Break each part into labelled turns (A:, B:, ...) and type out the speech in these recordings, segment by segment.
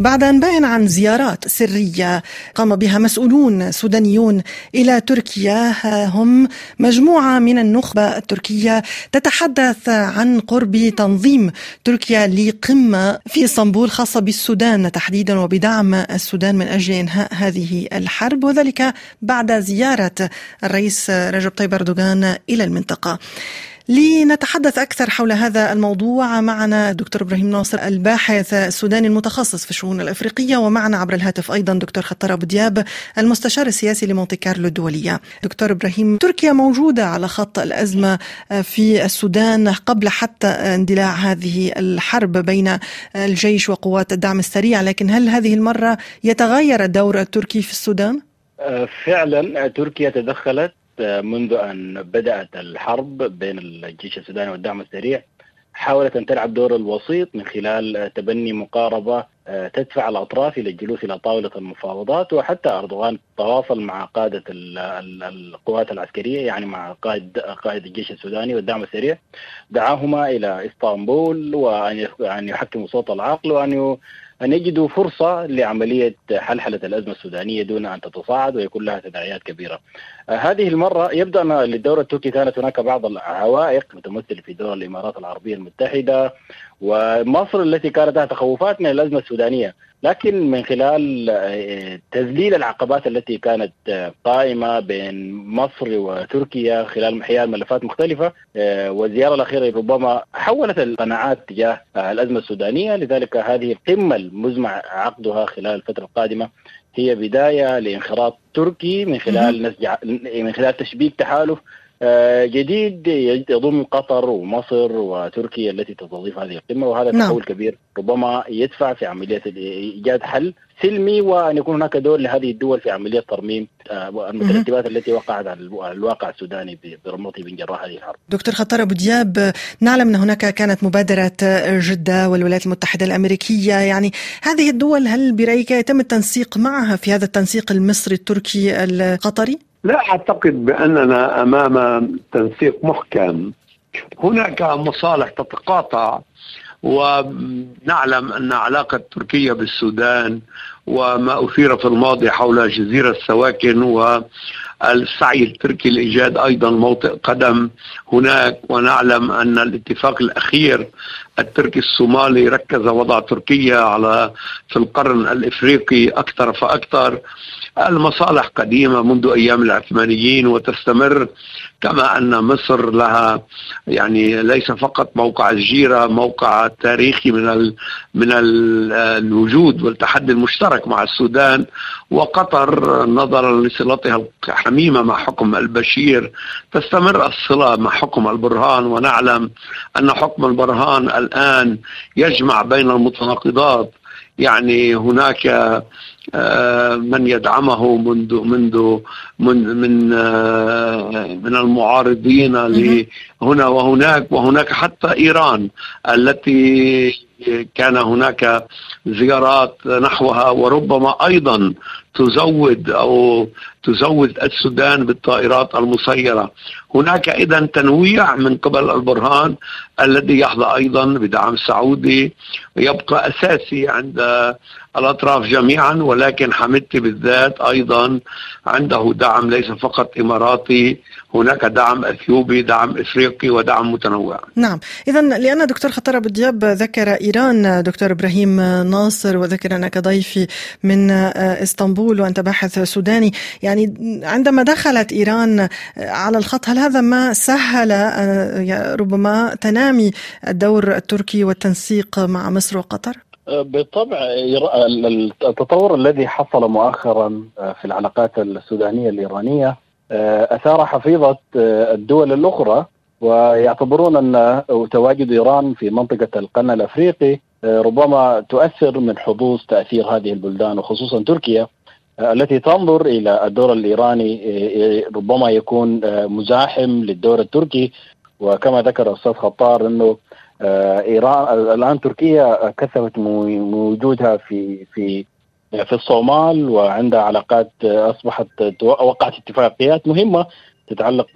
A: بعد أنباء عن زيارات سرية قام بها مسؤولون سودانيون إلى تركيا هم مجموعة من النخبة التركية تتحدث عن قرب تنظيم تركيا لقمة في إسطنبول خاصة بالسودان تحديدا وبدعم السودان من أجل إنهاء هذه الحرب وذلك بعد زيارة الرئيس رجب طيب أردوغان إلى المنطقة. لنتحدث أكثر حول هذا الموضوع معنا دكتور إبراهيم ناصر الباحث السوداني المتخصص في الشؤون الأفريقية ومعنا عبر الهاتف أيضا دكتور خطر أبو دياب المستشار السياسي لمونتي كارلو الدولية دكتور إبراهيم تركيا موجودة على خط الأزمة في السودان قبل حتى اندلاع هذه الحرب بين الجيش وقوات الدعم السريع لكن هل هذه المرة يتغير الدور التركي في السودان؟
B: فعلا تركيا تدخلت منذ أن بدأت الحرب بين الجيش السوداني والدعم السريع حاولت أن تلعب دور الوسيط من خلال تبني مقاربة تدفع الأطراف إلى الجلوس إلى طاولة المفاوضات وحتى أردوغان تواصل مع قادة القوات العسكرية يعني مع قائد قائد الجيش السوداني والدعم السريع. دعاهما إلى إسطنبول وأن يحكموا صوت العقل وأن أن يجدوا فرصة لعملية حلحلة الأزمة السودانية دون أن تتصاعد ويكون لها تداعيات كبيرة. آه هذه المرة يبدو أن للدورة التركي كانت هناك بعض العوائق متمثلة في دور الإمارات العربية المتحدة ومصر التي كانت لها تخوفات من الأزمة السودانية. لكن من خلال تذليل العقبات التي كانت قائمة بين مصر وتركيا خلال حيال ملفات مختلفة والزيارة الأخيرة ربما حولت القناعات تجاه الأزمة السودانية. لذلك هذه القمة المزمع عقدها خلال الفترة القادمة هي بداية لانخراط تركي من خلال نسج من خلال تشبيك تحالف جديد يضم قطر ومصر وتركيا التي تستضيف هذه القمة وهذا نعم. تحول كبير ربما يدفع في عمليه إيجاد حل سلمي وأن يكون هناك دور لهذه الدول في عمليه ترميم المترتبات التي وقعت على الواقع السوداني برمته من جراء هذه الحرب.
A: دكتور خطر أبو دياب نعلم أن هناك كانت مبادره جدة والولايات المتحدة الأمريكية يعني هذه الدول هل برأيك يتم التنسيق معها في هذا التنسيق المصري التركي القطري؟
C: لا أعتقد بأننا أمام تنسيق محكم. هناك مصالح تتقاطع ونعلم أن علاقة تركيا بالسودان وما أثير في الماضي حول جزيرة السواكن والسعي التركي لإيجاد أيضا موطئ قدم هناك. ونعلم أن الاتفاق الأخير التركي الصومالي ركز وضع تركيا على في القرن الإفريقي أكثر فأكثر. المصالح قديمة منذ أيام العثمانيين وتستمر كما أن مصر لها يعني ليس فقط موقع الجيرة موقع تاريخي من ال من ال الوجود والتحدي المشترك مع السودان وقطر نظرا لصلتها الحميمة مع حكم البشير. تستمر الصلة مع حكم البرهان ونعلم أن حكم البرهان الآن يجمع بين المتناقضات. يعني هناك من يدعمه منذ منذ من من من المعارضين هنا وهناك وهناك حتى إيران التي كان هناك زيارات نحوها وربما أيضا تزود أو تزود السودان بالطائرات المسيرة. هناك إذا تنويع من قبل البرهان الذي يحظى أيضا بدعم سعودي ويبقى أساسي عند الأطراف جميعا ولكن حمدتي بالذات أيضا عنده دعم ليس فقط إماراتي هناك دعم أثيوبي دعم إفريقي ودعم متنوع.
A: نعم. اذا لأن دكتور خطر أبو دياب ذكر إيران دكتور إبراهيم ناصر وذكر أنك ضيفي من إسطنبول. وأنت باحث سوداني يعني عندما دخلت إيران على الخط هل هذا ما سهل ربما تنامي الدور التركي والتنسيق مع مصر وقطر؟
B: بالطبع التطور الذي حصل مؤخرا في العلاقات السودانية الإيرانية أثار حفيظة الدول الأخرى ويعتبرون أن تواجد إيران في منطقة القرن الأفريقي ربما تؤثر من حدوث تأثير هذه البلدان وخصوصا تركيا التي تنظر إلى الدور الإيراني ربما يكون مزاحم للدور التركي. وكما ذكر الأستاذ خطار إنه إيران الآن تركيا كثفت وجودها في في في الصومال وعندها علاقات أصبحت وقعت اتفاقيات مهمة تتعلق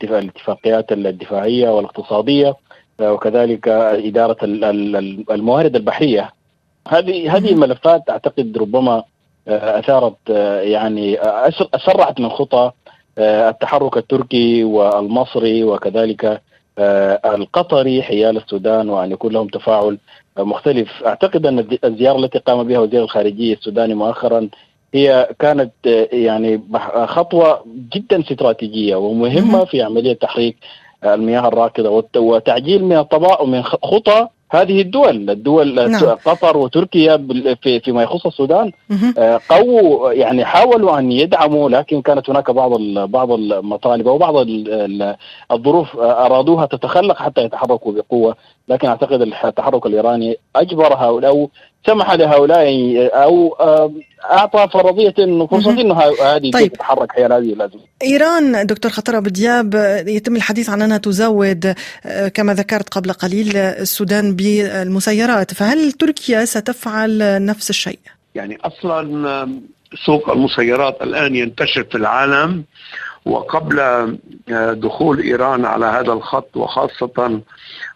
B: بالاتفاقيات الدفاعية والاقتصادية وكذلك إدارة الموارد البحرية. هذه هذه ملفات أعتقد ربما أثارت يعني أسرعت من خطى التحرك التركي والمصري وكذلك القطري حيال السودان وأن يكون لهم تفاعل مختلف. أعتقد أن الزيارة التي قام بها وزير الخارجية السوداني مؤخرا هي كانت يعني خطوة جدا استراتيجية ومهمة في عملية تحريك المياه الراكدة وتعجيل من الطبائع ومن خطى هذه الدول الدول نعم. قطر وتركيا فيما يخص السودان آه، قووا يعني حاولوا أن يدعموا لكن كانت هناك بعض بعض المطالب أو بعض الظروف أرادوها تتخلق حتى يتحركوا بقوة لكن أعتقد التحرك الإيراني أجبر هؤلاء أو سمح لهؤلاء أو أعطى فرضية انه فرصة إنه هذه طيب. تتحرك حيال هذه الازمه.
A: إيران دكتور خطر ابو دياب يتم الحديث عن أنها تزود آه، كما ذكرت قبل قليل السودان بالمسيرات، فهل تركيا ستفعل نفس الشيء؟
C: يعني أصلا سوق المسيرات الآن ينتشر في العالم وقبل آه، دخول إيران على هذا الخط وخاصة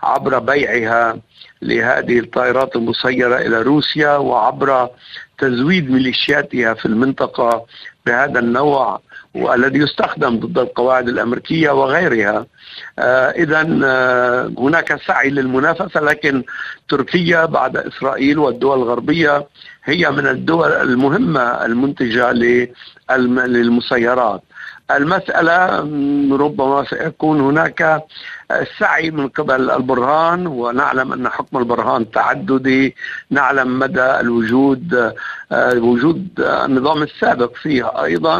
C: عبر بيعها لهذه الطائرات المسيرة إلى روسيا وعبر تزويد ميليشياتها في المنطقة بهذا النوع والذي يستخدم ضد القواعد الأمريكية وغيرها. آه اذا آه هناك سعي للمنافسة لكن تركيا بعد إسرائيل والدول الغربية هي من الدول المهمة المنتجة للمسيرات. المسألة ربما سيكون هناك سعي من قبل البرهان ونعلم أن حكم البرهان تعددي نعلم مدى الوجود وجود النظام السابق فيه أيضا.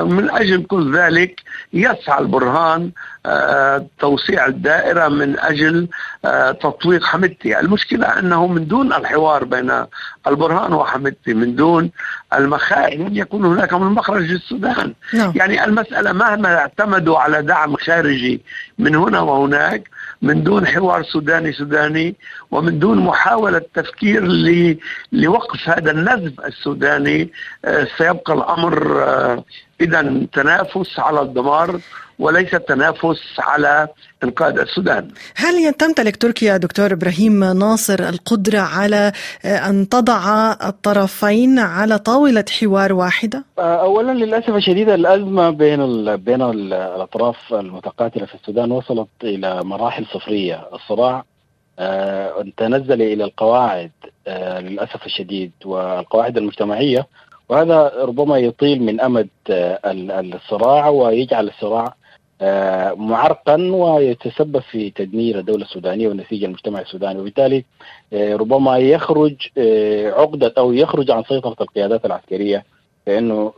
C: من أجل كل ذلك يسعى البرهان توسيع الدائرة من أجل تطويق حمدتي المشكلة أنه من دون الحوار بين البرهان وحمدتي من دون المخارج لن يكون هناك من مخرج للسودان. نعم. يعني المسألة مهما اعتمدوا على دعم خارجي من هنا وهناك من دون حوار سوداني سوداني ومن دون محاولة تفكير لوقف هذا النزف السوداني آه، سيبقى الأمر آه، إذا تنافس على الدمار وليس التنافس على إنقاذ السودان.
A: هل تمتلك تركيا دكتور إبراهيم ناصر القدرة على أن تضع الطرفين على طاولة حوار واحدة؟
B: اولا للأسف الشديد الأزمة بين ال بين ال الأطراف المتقاتلة في السودان وصلت إلى مراحل صفرية، الصراع آه تنزل إلى القواعد آه للأسف الشديد والقواعد المجتمعية وهذا ربما يطيل من أمد آه الصراع ويجعل الصراع آه، معرقا ويتسبب في تدمير الدولة السودانية ونسيج المجتمع السوداني. وبالتالي آه، ربما يخرج آه، عقدة أو يخرج عن سيطرة القيادات العسكرية فإنه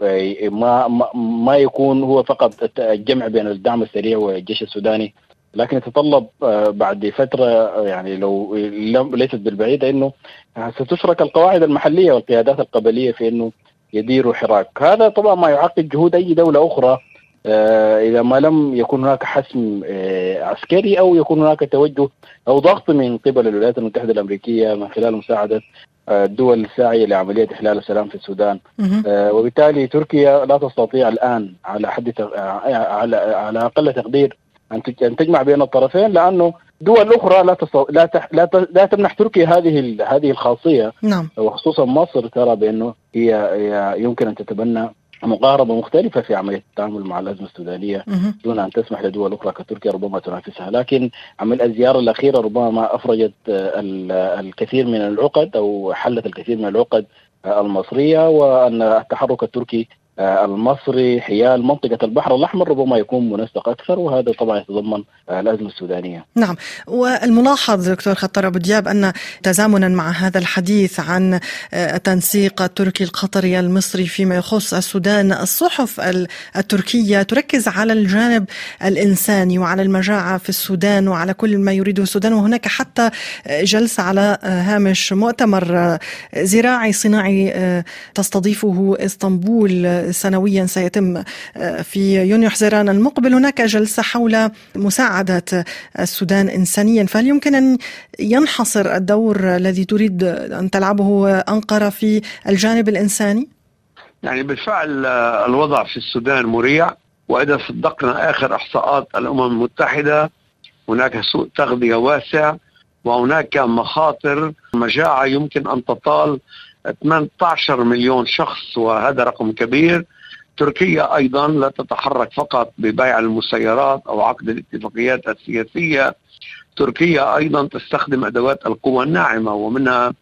B: ما ما يكون هو فقط الجمع بين الدعم السريع والجيش السوداني لكن يتطلب بعد فترة يعني لو ليست بالبعيدة أنه ستشرك القواعد المحلية والقيادات القبلية في أنه يديروا حراك. هذا طبعا ما يعقد جهود أي دولة أخرى آه، إذا ما لم يكون هناك حسم آه، عسكري أو يكون هناك توجه أو ضغط من قبل الولايات المتحدة الأمريكية من خلال مساعدة آه، الدول الساعية لعملية إحلال السلام في السودان. وبالتالي تركيا لا تستطيع الآن على حد على على أقل تقدير أن تجمع بين الطرفين لأنه دول أخرى لا لا تح... لا, ت... لا تمنح تركيا هذه ال... هذه الخاصية.
A: نعم.
B: وخصوصا مصر ترى بأنه هي... هي يمكن أن تتبنى مقاربة مختلفة في عملية التعامل مع الازمه السودانية دون أن تسمح لدول أخرى كتركيا ربما تنافسها، لكن عمل الزيارة الأخيرة ربما أفرجت الكثير من العقد أو حلت الكثير من العقد المصرية وأن التحرك التركي المصري حيال منطقة البحر. الأحمر ربما يكون منسق أكثر وهذا طبعا يتضمن آه، الأزمة السودانية.
A: نعم. والملاحظ دكتور خطر أبو دياب أن تزامنا مع هذا الحديث عن آه، التنسيق التركي القطري المصري فيما يخص السودان الصحف التركية تركز على الجانب الإنساني وعلى المجاعة في السودان وعلى كل ما يريده السودان. وهناك حتى جلسة على هامش مؤتمر زراعي صناعي تستضيفه إسطنبول سنويا سيتم آه، في يونيو حزيران المقبل هناك جلسة حول مساعدة السودان إنسانيا فهل يمكن أن ينحصر الدور الذي تريد أن تلعبه أنقرة في الجانب الإنساني؟
C: يعني بالفعل آه، الوضع في السودان مريع وإذا صدقنا آخر إحصاءات الأمم المتحدة هناك سوء تغذية واسع وهناك مخاطر مجاعة يمكن أن تطال 18 مليون شخص وهذا رقم كبير. تركيا أيضا لا تتحرك فقط ببيع المسيرات أو عقد الاتفاقيات السياسية. تركيا أيضا تستخدم أدوات القوى الناعمة ومنها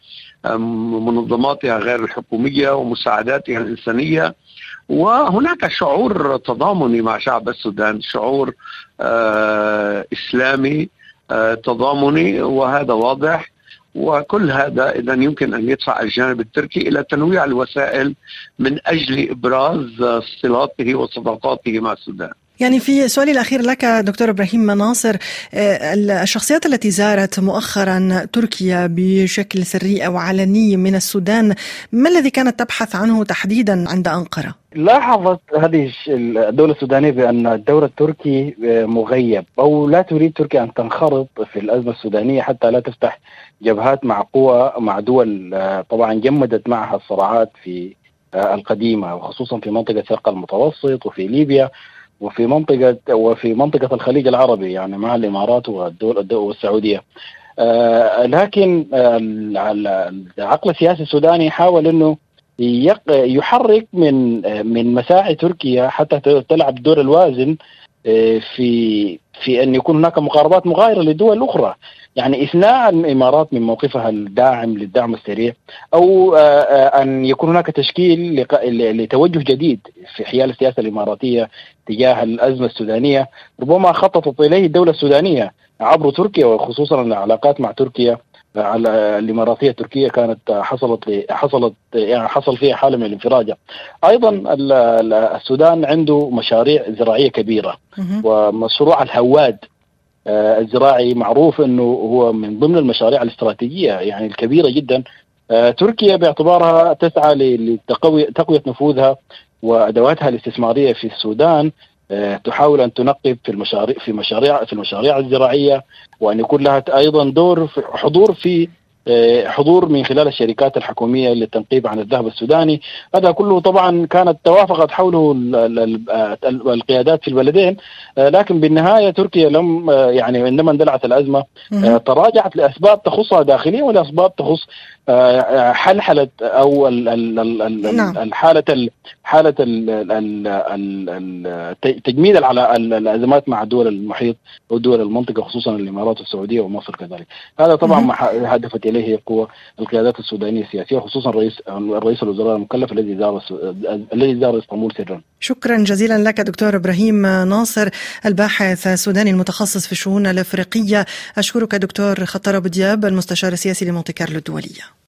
C: منظماتها غير الحكومية ومساعداتها الإنسانية. وهناك شعور تضامني مع شعب السودان شعور آه إسلامي آه تضامني وهذا واضح. وكل هذا إذا يمكن أن يدفع الجانب التركي إلى تنويع الوسائل من أجل إبراز صلاته وصداقاته مع السودان.
A: يعني في سؤالي الأخير لك دكتور إبراهيم ناصر آه، الشخصيات التي زارت مؤخرا تركيا بشكل سري أو علني من السودان ما الذي كانت تبحث عنه تحديدا عند أنقرة؟
B: لاحظت هذه الدولة السودانية بأن الدور التركي آه، مغيب أو لا تريد تركيا أن تنخرط في الأزمة السودانية حتى لا تفتح جبهات مع قوى مع دول آه، طبعا جمدت معها الصراعات في القديمة وخصوصا في منطقة الشرق المتوسط وفي ليبيا وفي منطقة وفي منطقة الخليج العربي يعني مع الإمارات والدول والسعودية. آه لكن آه العقل السياسي السوداني حاول إنه يحرك من آه من مساعي تركيا حتى تلعب الدور الوازن في في أن يكون هناك مقاربات مغايرة لدول أخرى. يعني إثناء الإمارات من موقفها الداعم للدعم السريع أو آه، آه، أن يكون هناك تشكيل لتوجه جديد في حيال السياسة الإماراتية تجاه الأزمة السودانية. ربما خططت إليه الدولة السودانية عبر تركيا وخصوصا العلاقات مع تركيا. على الإماراتية التركية كانت حصلت حصلت يعني حصل فيها حالة من الانفراجة. أيضا السودان عنده مشاريع زراعية كبيرة ومشروع الهواد آه، الزراعي معروف إنه هو من ضمن المشاريع الاستراتيجية يعني الكبيرة جدا. آه، تركيا باعتبارها تسعى لتقويه نفوذها وأدواتها الاستثمارية في السودان. تحاول أن تنقب في المشاريع في مشاريع في المشاريع الزراعية وأن يكون لها أيضا دور في حضور في آه، حضور من خلال الشركات الحكوميه للتنقيب عن الذهب السوداني هذا كله طبعا كانت توافقت حوله القيادات في البلدين آه، لكن بالنهايه تركيا لم يعني عندما اندلعت الازمه تراجعت لاسباب تخصها داخليا ولاسباب تخص حلحله أو نعم. الحاله حاله تجميد الازمات مع دول المحيط ودول المنطقة خصوصا الامارات والسعوديه ومصر كذلك هذا طبعا ما هدفت إليه قوى القيادات السودانية السياسية خصوصا رئيس رئيس الوزراء المكلف الذي زار الذي زار إسطنبول سرا.
A: شكرا جزيلا لك دكتور إبراهيم ناصر الباحث السوداني المتخصص في الشؤون الأفريقية. أشكرك دكتور خطر ابو دياب المستشار السياسي لمونتي كارلو الدولية.